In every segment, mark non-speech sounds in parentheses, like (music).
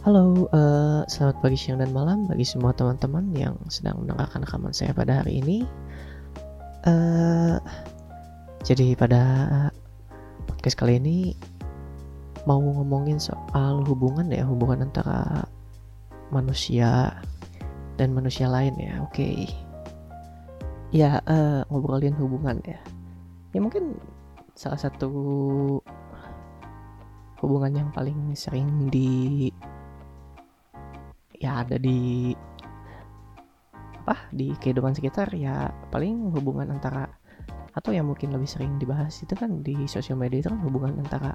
Halo, uh, selamat pagi, siang, dan malam bagi semua teman-teman yang sedang mendengarkan rekaman saya pada hari ini. Uh, jadi pada podcast kali ini mau ngomongin soal hubungan ya, hubungan antara manusia dan manusia lain ya. Oke, okay. ya uh, ngobrolin hubungan ya. Ya mungkin salah satu hubungan yang paling sering di ya ada di apa di kehidupan sekitar ya paling hubungan antara atau yang mungkin lebih sering dibahas itu kan di sosial media itu kan hubungan antara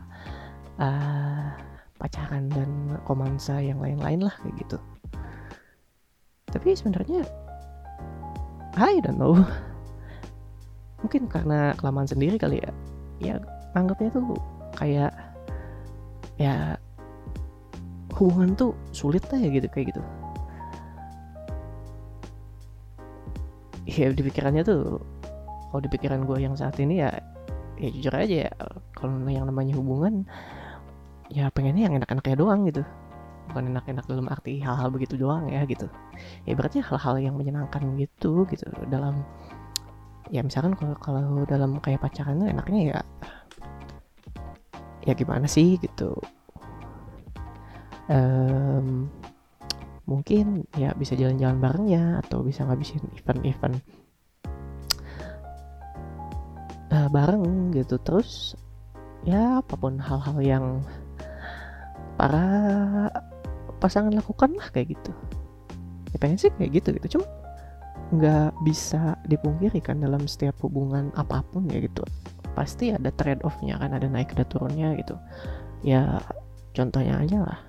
uh, pacaran dan romansa yang lain-lain lah kayak gitu. Tapi sebenarnya I don't know. (laughs) Mungkin karena kelamaan sendiri kali ya. Ya anggapnya tuh kayak ya hubungan tuh sulit ya gitu kayak gitu. Ya di pikirannya tuh kalau di pikiran gue yang saat ini ya ya jujur aja ya kalau yang namanya hubungan ya pengennya yang enak-enaknya doang gitu. Bukan enak-enak dalam arti hal-hal begitu doang ya gitu. Ya berarti hal-hal yang menyenangkan gitu gitu. Dalam ya misalkan kalau kalau dalam kayak pacaran tuh enaknya ya ya gimana sih gitu um, mungkin ya bisa jalan-jalan barengnya atau bisa ngabisin event-event uh, bareng gitu. Terus ya apa pun hal-hal yang para pasangan lakukan lah kayak gitu. Ya pengen sih kayak gitu gitu. Cuma nggak bisa dipungkiri kan dalam setiap hubungan apa pun ya gitu. Pasti ada trade offnya kan ada naik ada turunnya gitu. Ya contohnya aja lah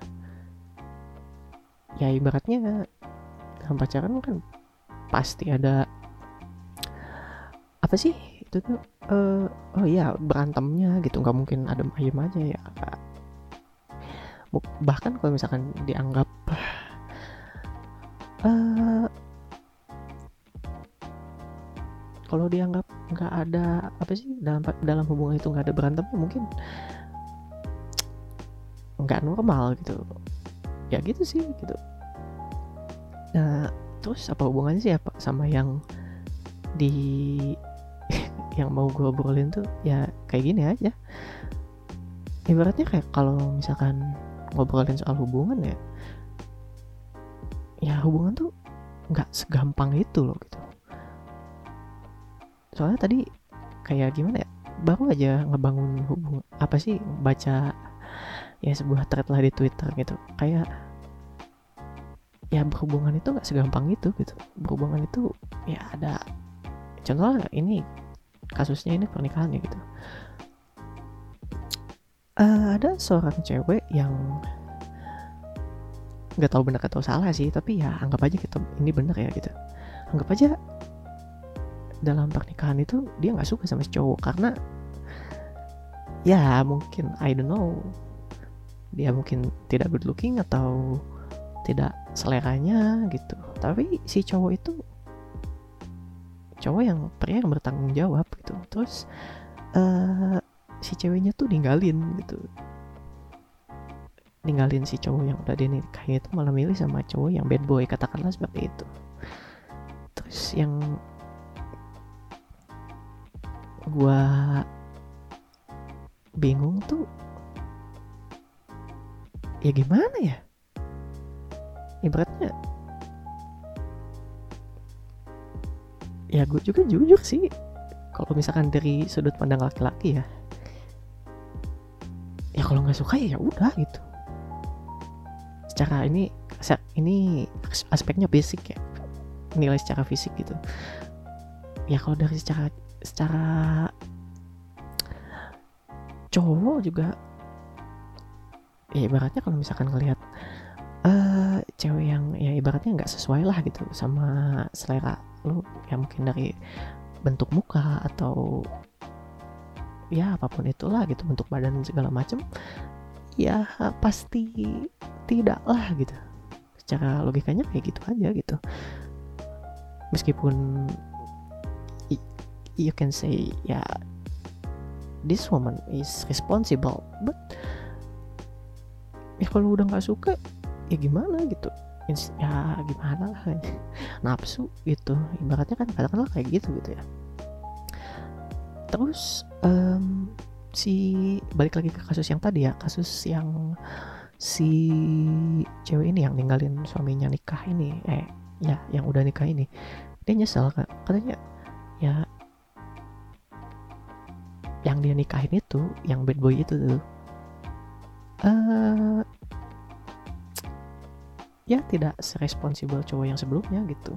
ya ibaratnya dalam pacaran kan pasti ada apa sih itu tuh? Uh, oh iya berantemnya gitu. Nggak mungkin adem ayem aja ya bahkan kalau misalkan dianggap uh, kalau dianggap nggak ada apa sih dalam dalam hubungan itu nggak ada berantem mungkin nggak normal gitu ya gitu sih gitu. Nah terus apa hubungannya sih apa sama yang di (laughs) yang mau gue obrolin tuh? Ya kayak gini aja. Ibaratnya kayak kalau misalkan ngobrolin soal hubungan ya ya hubungan tuh nggak segampang itu loh gitu. Soalnya tadi kayak gimana ya baru aja ngebangun hubungan apa sih baca ya sebuah thread lah di Twitter gitu. Kayak ya berhubungan itu nggak segampang itu gitu. Berhubungan itu ya ada contohnya ini kasusnya ini pernikahan ya gitu. Uh, ada seorang cewek yang nggak tahu benar atau salah sih tapi ya anggap aja kita ini benar ya gitu. Anggap aja dalam pernikahan itu dia nggak suka sama si cowok karena ya mungkin I don't know dia mungkin tidak good looking atau tidak seleranya gitu. Tapi si cowok itu cowok yang pria yang bertanggung jawab gitu. Terus uh, si ceweknya tuh ninggalin gitu. Ninggalin si cowok yang udah dinikahin itu malah milih sama cowok yang bad boy katakanlah seperti itu. Terus yang gua bingung tuh ya gimana ya? Ibaratnya ya gue juga jujur sih kalau misalkan dari sudut pandang laki-laki ya ya kalau nggak suka ya udah gitu. Secara ini ini aspeknya basic ya nilai secara fisik gitu. Ya kalau dari secara secara cowok juga ya ibaratnya kalau misalkan ngelihat uh, cewek yang ya ibaratnya nggak sesuai lah gitu sama selera lu ya mungkin dari bentuk muka atau ya apa pun itulah gitu bentuk badan segala macem ya pasti tidak lah gitu. Secara logikanya kayak gitu aja gitu. Meskipun you can say ya this woman is responsible but ya kalau udah nggak suka ya gimana gitu? Ya gimana lah. (laughs) Nafsu gitu. Ibaratnya kan kadang-kadang kayak gitu gitu ya. Terus em, si balik lagi ke kasus yang tadi ya kasus yang si cewek ini yang ninggalin suaminya nikah ini eh ya yang udah nikah ini dia nyesel katanya ya yang dia nikahin itu yang bad boy itu tuh eh ya tidak seresponsibel cowok yang sebelumnya gitu.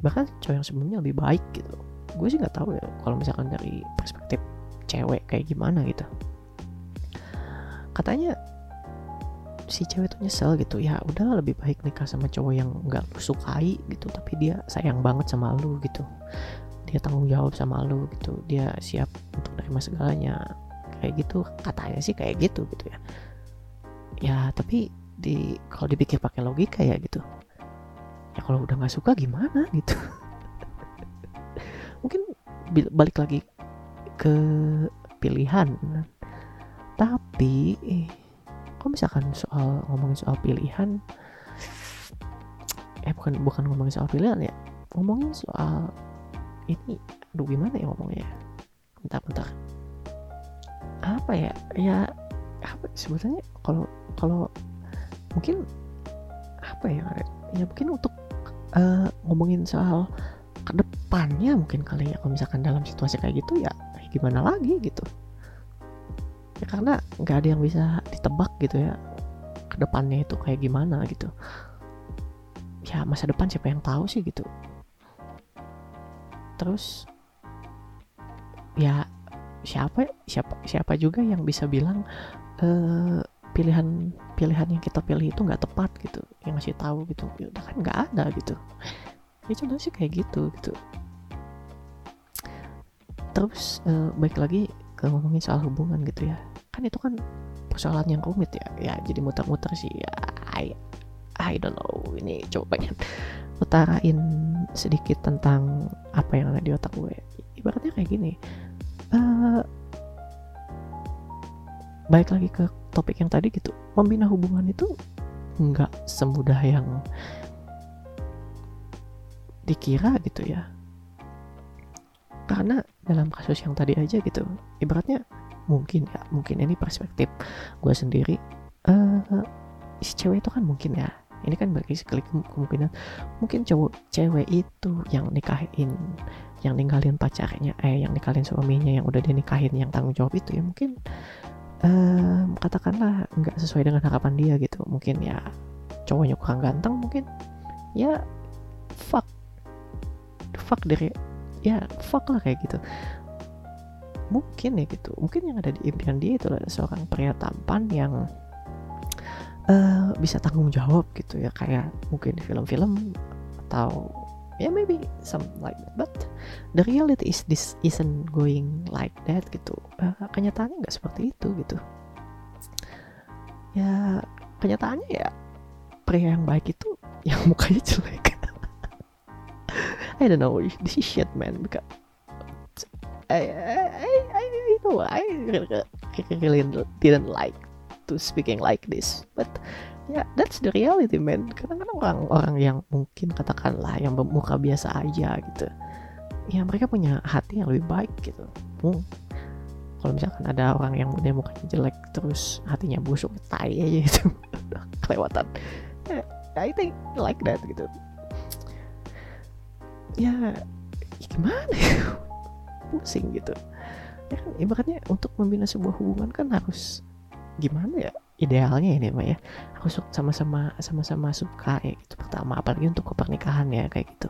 Bahkan cowok yang sebelumnya lebih baik gitu. Gue sih nggak tahu ya kalau misalkan dari perspektif cewek kayak gimana gitu. Katanya si cewek tuh nyesel gitu. Ya udah lebih baik nikah sama cowok yang nggak lu sukai gitu tapi dia sayang banget sama lu gitu. Dia tanggung jawab sama lu gitu. Dia siap untuk nerima segalanya kayak gitu katanya sih kayak gitu gitu ya. Ya tapi di kalau dipikir pakai logika ya gitu. Ya kalau udah nggak suka gimana gitu. (laughs) Mungkin balik lagi ke pilihan. Tapi eh, kalau misalkan soal ngomongin soal pilihan eh bukan bukan ngomongin soal pilihan ya ngomongin soal ini aduh gimana ya ngomongnya? Bentar bentar apa ya? Ya apa sebetulnya kalau kalau mungkin apa ya ya mungkin untuk eh, ngomongin soal ke depannya mungkin kali ya. Kalau misalkan dalam situasi kayak gitu ya kayak gimana lagi gitu. Ya karena nggak ada yang bisa ditebak gitu ya ke depannya itu kayak gimana gitu. Ya masa depan siapa yang tahu sih gitu. Terus ya siapa siapa siapa juga yang bisa bilang eh, pilihan pilihan yang kita pilih itu nggak tepat gitu yang ngasih tahu gitu. Ya udah kan nggak ada gitu. Ya contohnya sih kayak gitu gitu. Terus eh, baik lagi ke ngomongin soal hubungan gitu ya. Kan itu kan persoalan yang rumit ya. Ya jadi muter-muter sih. Ya I, I don't know. Ini coba pengen utarain sedikit tentang apa yang ada di otak gue. Ibaratnya kayak gini eh balik lagi ke topik yang tadi gitu. Membina hubungan itu nggak semudah yang dikira gitu ya. Karena dalam kasus yang tadi aja gitu ibaratnya mungkin ya mungkin ini perspektif gue sendiri eh si cewek itu kan mungkin ya ini kan bagi sekali ke- kemungkinan mungkin cowok cewek itu yang nikahin yang ninggalin pacarnya eh yang ninggalin suaminya yang udah dinikahin yang tanggung jawab itu ya mungkin em, katakanlah nggak sesuai dengan harapan dia gitu. Mungkin ya cowoknya kurang ganteng mungkin ya fuck fuck dari ya fuck lah kayak gitu. Mungkin ya gitu. Mungkin yang ada di impian dia itu adalah seorang pria tampan yang eh, bisa tanggung jawab gitu ya kayak mungkin film-film atau ya maybe some like that. But the reality is this isn't going like that gitu. Eh, kenyataannya nggak seperti itu gitu. Ya kenyataannya ya pria yang baik itu (laughs) yang mukanya jelek. (laughs) I don't know this is shit man. Because I I I, I know I really didn't like to speaking like this. But ya that's the reality man. Kadang-kadang orang-orang yang mungkin katakanlah yang bermuka biasa aja gitu ya mereka punya hati yang lebih baik gitu. Hmm. kalau misalkan ada orang yang dia mukanya jelek terus hatinya busuk tai aja gitu (laughs) kelewatan. Ya, I think like that gitu. Ya ya? Gimana (laughs) pusing gitu. Ya kan ibaratnya untuk membina sebuah hubungan kan harus gimana ya idealnya ini mah ya? Harus sama-sama sama-sama suka ya gitu. Pertama apalagi untuk pernikahan ya kayak gitu.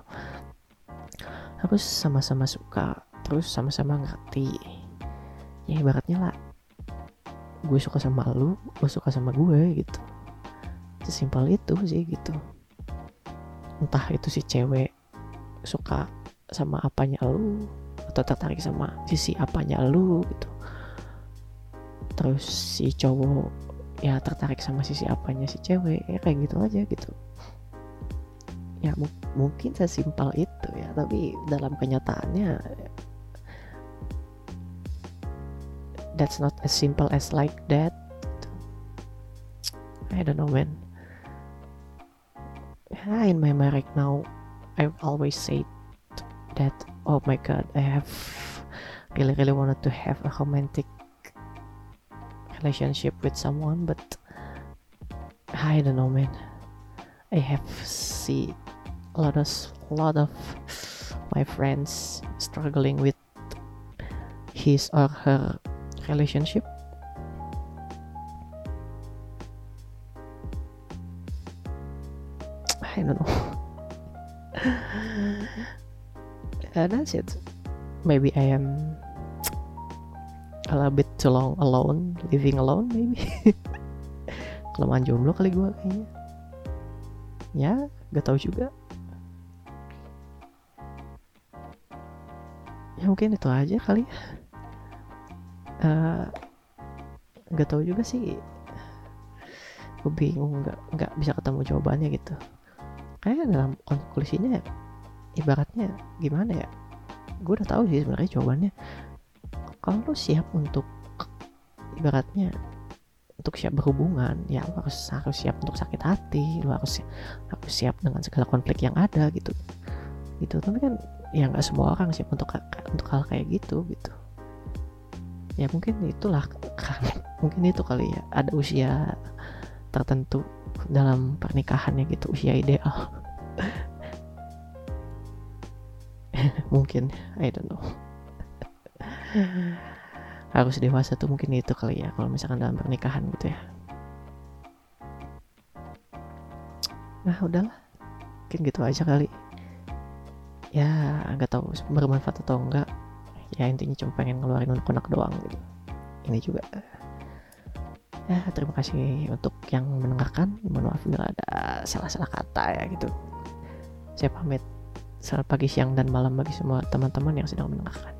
Harus sama-sama suka terus sama-sama ngerti. Ya ibaratnya lah gue suka sama lu lu suka sama gue gitu. Sesimpel itu sih gitu. Entah itu si cewek suka sama apanya lu atau tertarik sama sisi apanya lu gitu terus si cowok ya tertarik sama sisi apanya si cewek ya kayak gitu aja gitu. Ya mu- mungkin sesimpel itu ya tapi dalam kenyataannya that's not as simple as like that. I don't know man. Yeah, in my mind now I always say that oh my god I have really really wanted to have a romantic relationship with someone but I don't know man. I have see a lot of lot of my friends struggling with his or her relationship. I don't know. (laughs) Uh, that's it. Maybe I am a little bit too long alone living alone maybe. (laughs) Kelemahan jomblo kali gue kayaknya. Ya gak tahu juga. Ya mungkin itu aja kali ya. Uh, gak tahu juga sih. Gue bingung nggak nggak bisa ketemu jawabannya gitu. Kayak dalam konklusinya ibaratnya gimana ya? Gue udah tahu sih sebenarnya jawabannya kalau lo siap untuk ibaratnya untuk siap berhubungan ya lo harus harus siap untuk sakit hati lo harus harus siap dengan segala konflik yang ada gitu. Gitu tapi kan ya nggak semua orang siap untuk untuk hal kayak gitu gitu. Ya mungkin itulah (laughs) mungkin itu kali ya ada usia tertentu dalam pernikahannya gitu usia ideal. (laughs) Mungkin I don't know (laughs) harus dewasa tuh mungkin itu kali ya kalau misalkan dalam pernikahan gitu ya. Nah udahlah. Mungkin gitu aja kali. Ya nggak tahu bermanfaat atau enggak ya intinya cuma pengen ngeluarin unek-unek doang gitu. Ini juga. Ya terima kasih untuk yang mendengarkan. Mohon maaf bila ada salah-salah kata ya gitu. Saya pamit. Selamat pagi siang dan malam bagi semua teman-teman yang sedang mendengarkan